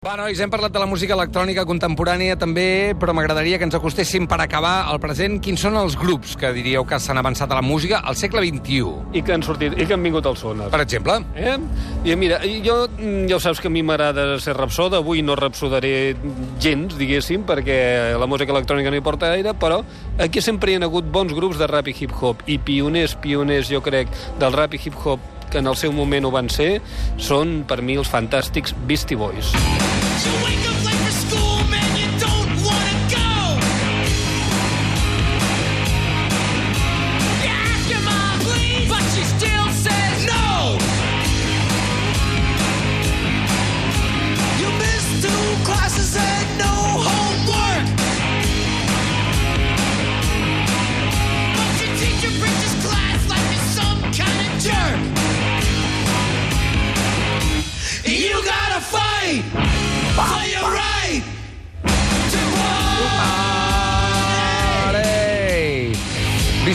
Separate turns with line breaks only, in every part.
Va, nois, hem parlat de la música electrònica contemporània també, però m'agradaria que ens acostéssim per acabar el present. Quins són els grups que diríeu que s'han avançat a la música al segle XXI?
I que han sortit, i que han vingut al sonar.
Per exemple?
Eh? I mira, jo, ja ho saps que a mi m'agrada ser rapsoda, avui no rapsodaré gens, diguéssim, perquè la música electrònica no hi porta gaire, però aquí sempre hi ha hagut bons grups de rap i hip-hop, i pioners, pioners, jo crec, del rap i hip-hop que en el seu moment ho van ser, són, per mi, els fantàstics Beastie Boys.
You
Hey!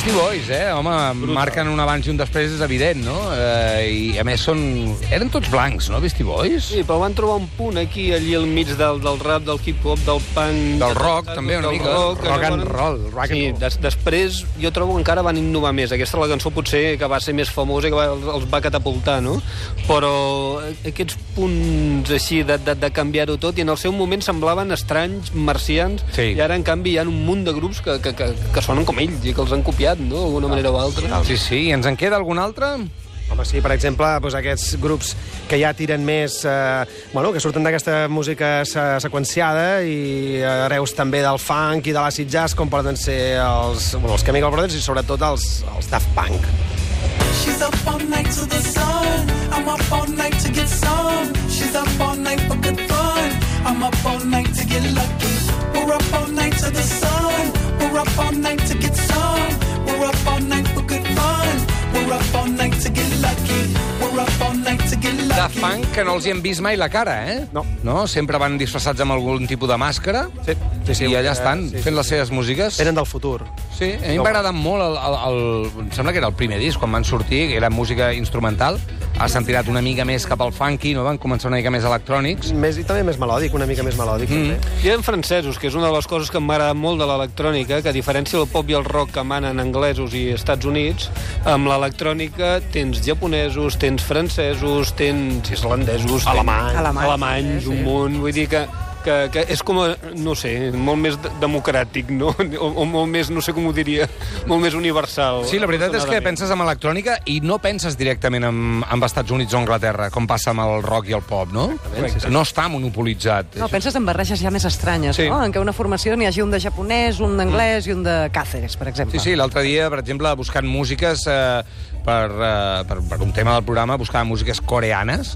Beastie Boys, eh? Home, marquen un abans i un després, és evident, no? Eh, I, a més, són... Eren tots blancs, no, Beastie Boys?
Sí, però van trobar un punt aquí, allí al mig del, del rap, del hip-hop, del punk...
Del rock, també, una mica.
Rock,
Rock and
van-
roll, rock and
sí,
roll.
Des, després jo trobo que encara van innovar més. Aquesta la cançó potser que va ser més famosa i que va, els va catapultar, no? Però aquests punts així de, de, de canviar-ho tot, i en el seu moment semblaven estranys, marcians,
Sí.
i ara, en canvi, hi ha un munt de grups que, que, que, que sonen com ells i que els han copiat, no?, d'alguna manera o altra.
Sí, sí. I ens en queda algun altre?
Home, sí, per exemple, doncs aquests grups que ja tiren més... Eh, bueno, que surten d'aquesta música se seqüenciada i hereus també del funk i de l'acid jazz, com poden ser els, bueno, els Chemical Brothers i sobretot els, els Daft Punk.
She's up all night to the sun. I'm up all night to get some. She's up all night for good fun. I'm up all night to get lucky.
Daft Punk, que no els hi hem vist mai la cara, eh?
No.
No? Sempre van disfressats amb algun tipus de màscara.
Sí, sí, sí,
I allà
eh,
estan,
sí, sí.
fent les seves músiques.
Venen del futur.
Sí, a mi m'agrada molt el, el, el, em sembla que era el primer disc, quan van sortir, que era música instrumental, ha s'han tirat una mica més cap al funky, no? van començar una mica més electrònics.
Més, I també més melòdic, una mica més melòdic. Mm. També.
Hi ha francesos, que és una de les coses que m'agrada molt de l'electrònica, que a diferència del pop i el rock que manen anglesos i Estats Units, amb l'electrònica tens japonesos, tens francesos, tens islandesos...
Alemanys.
Tens
Alemanys,
alemanys
sí,
un
sí.
munt, vull dir que que, que és com, a, no sé, molt més de- democràtic, no? O, o molt més, no sé com ho diria, molt més universal.
Sí, la veritat és que penses en electrònica i no penses directament en, en Estats Units o Anglaterra, com passa amb el rock i el pop, no?
Correcte.
No està monopolitzat.
No, penses en barreges ja més estranyes,
Sí.
no? En què una formació n'hi hagi un de japonès, un d'anglès i un de Cáceres, per exemple.
Sí, sí, l'altre dia, per exemple, buscant músiques eh, per, eh, per, per un tema del programa, buscava músiques coreanes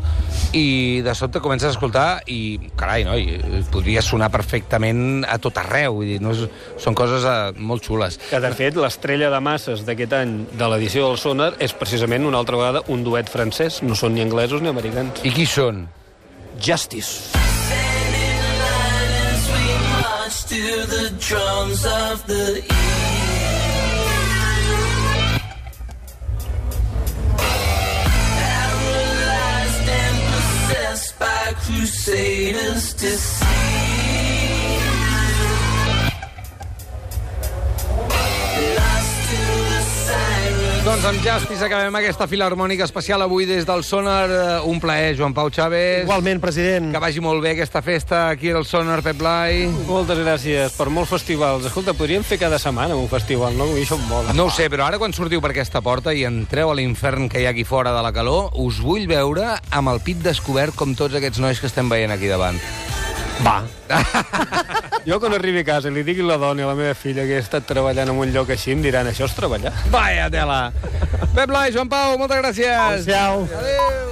i de sobte comences a escoltar i, carai, noi, podria sonar perfectament a tot arreu. Vull dir, no és, són coses eh, molt xules.
Que, de fet, l'estrella de masses d'aquest any de l'edició del Sonar és precisament una altra vegada un duet francès. No són ni anglesos ni americans.
I qui són?
Justice.
to the drums of the Paralyzed and possessed by crusaders
Doncs amb Justice acabem aquesta filarmònica especial avui des del Sonar. Eh, Un plaer, Joan Pau Chávez.
Igualment, president.
Que vagi molt bé aquesta festa aquí al Sonar, Pep Blai.
Moltes gràcies per molts festivals. Escolta, podríem fer cada setmana un festival, no? Mi això em mola.
No ho sé, però ara quan sortiu per aquesta porta i entreu a l'infern que hi ha aquí fora de la calor, us vull veure amb el pit descobert com tots aquests nois que estem veient aquí davant.
Va.
Jo quan arribi a casa i li digui a la dona i a la meva filla que he estat treballant en un lloc així, em diran, això és treballar.
Vaya tela! Pep Blai, Joan Pau, moltes gràcies!
Adéu.
Adéu!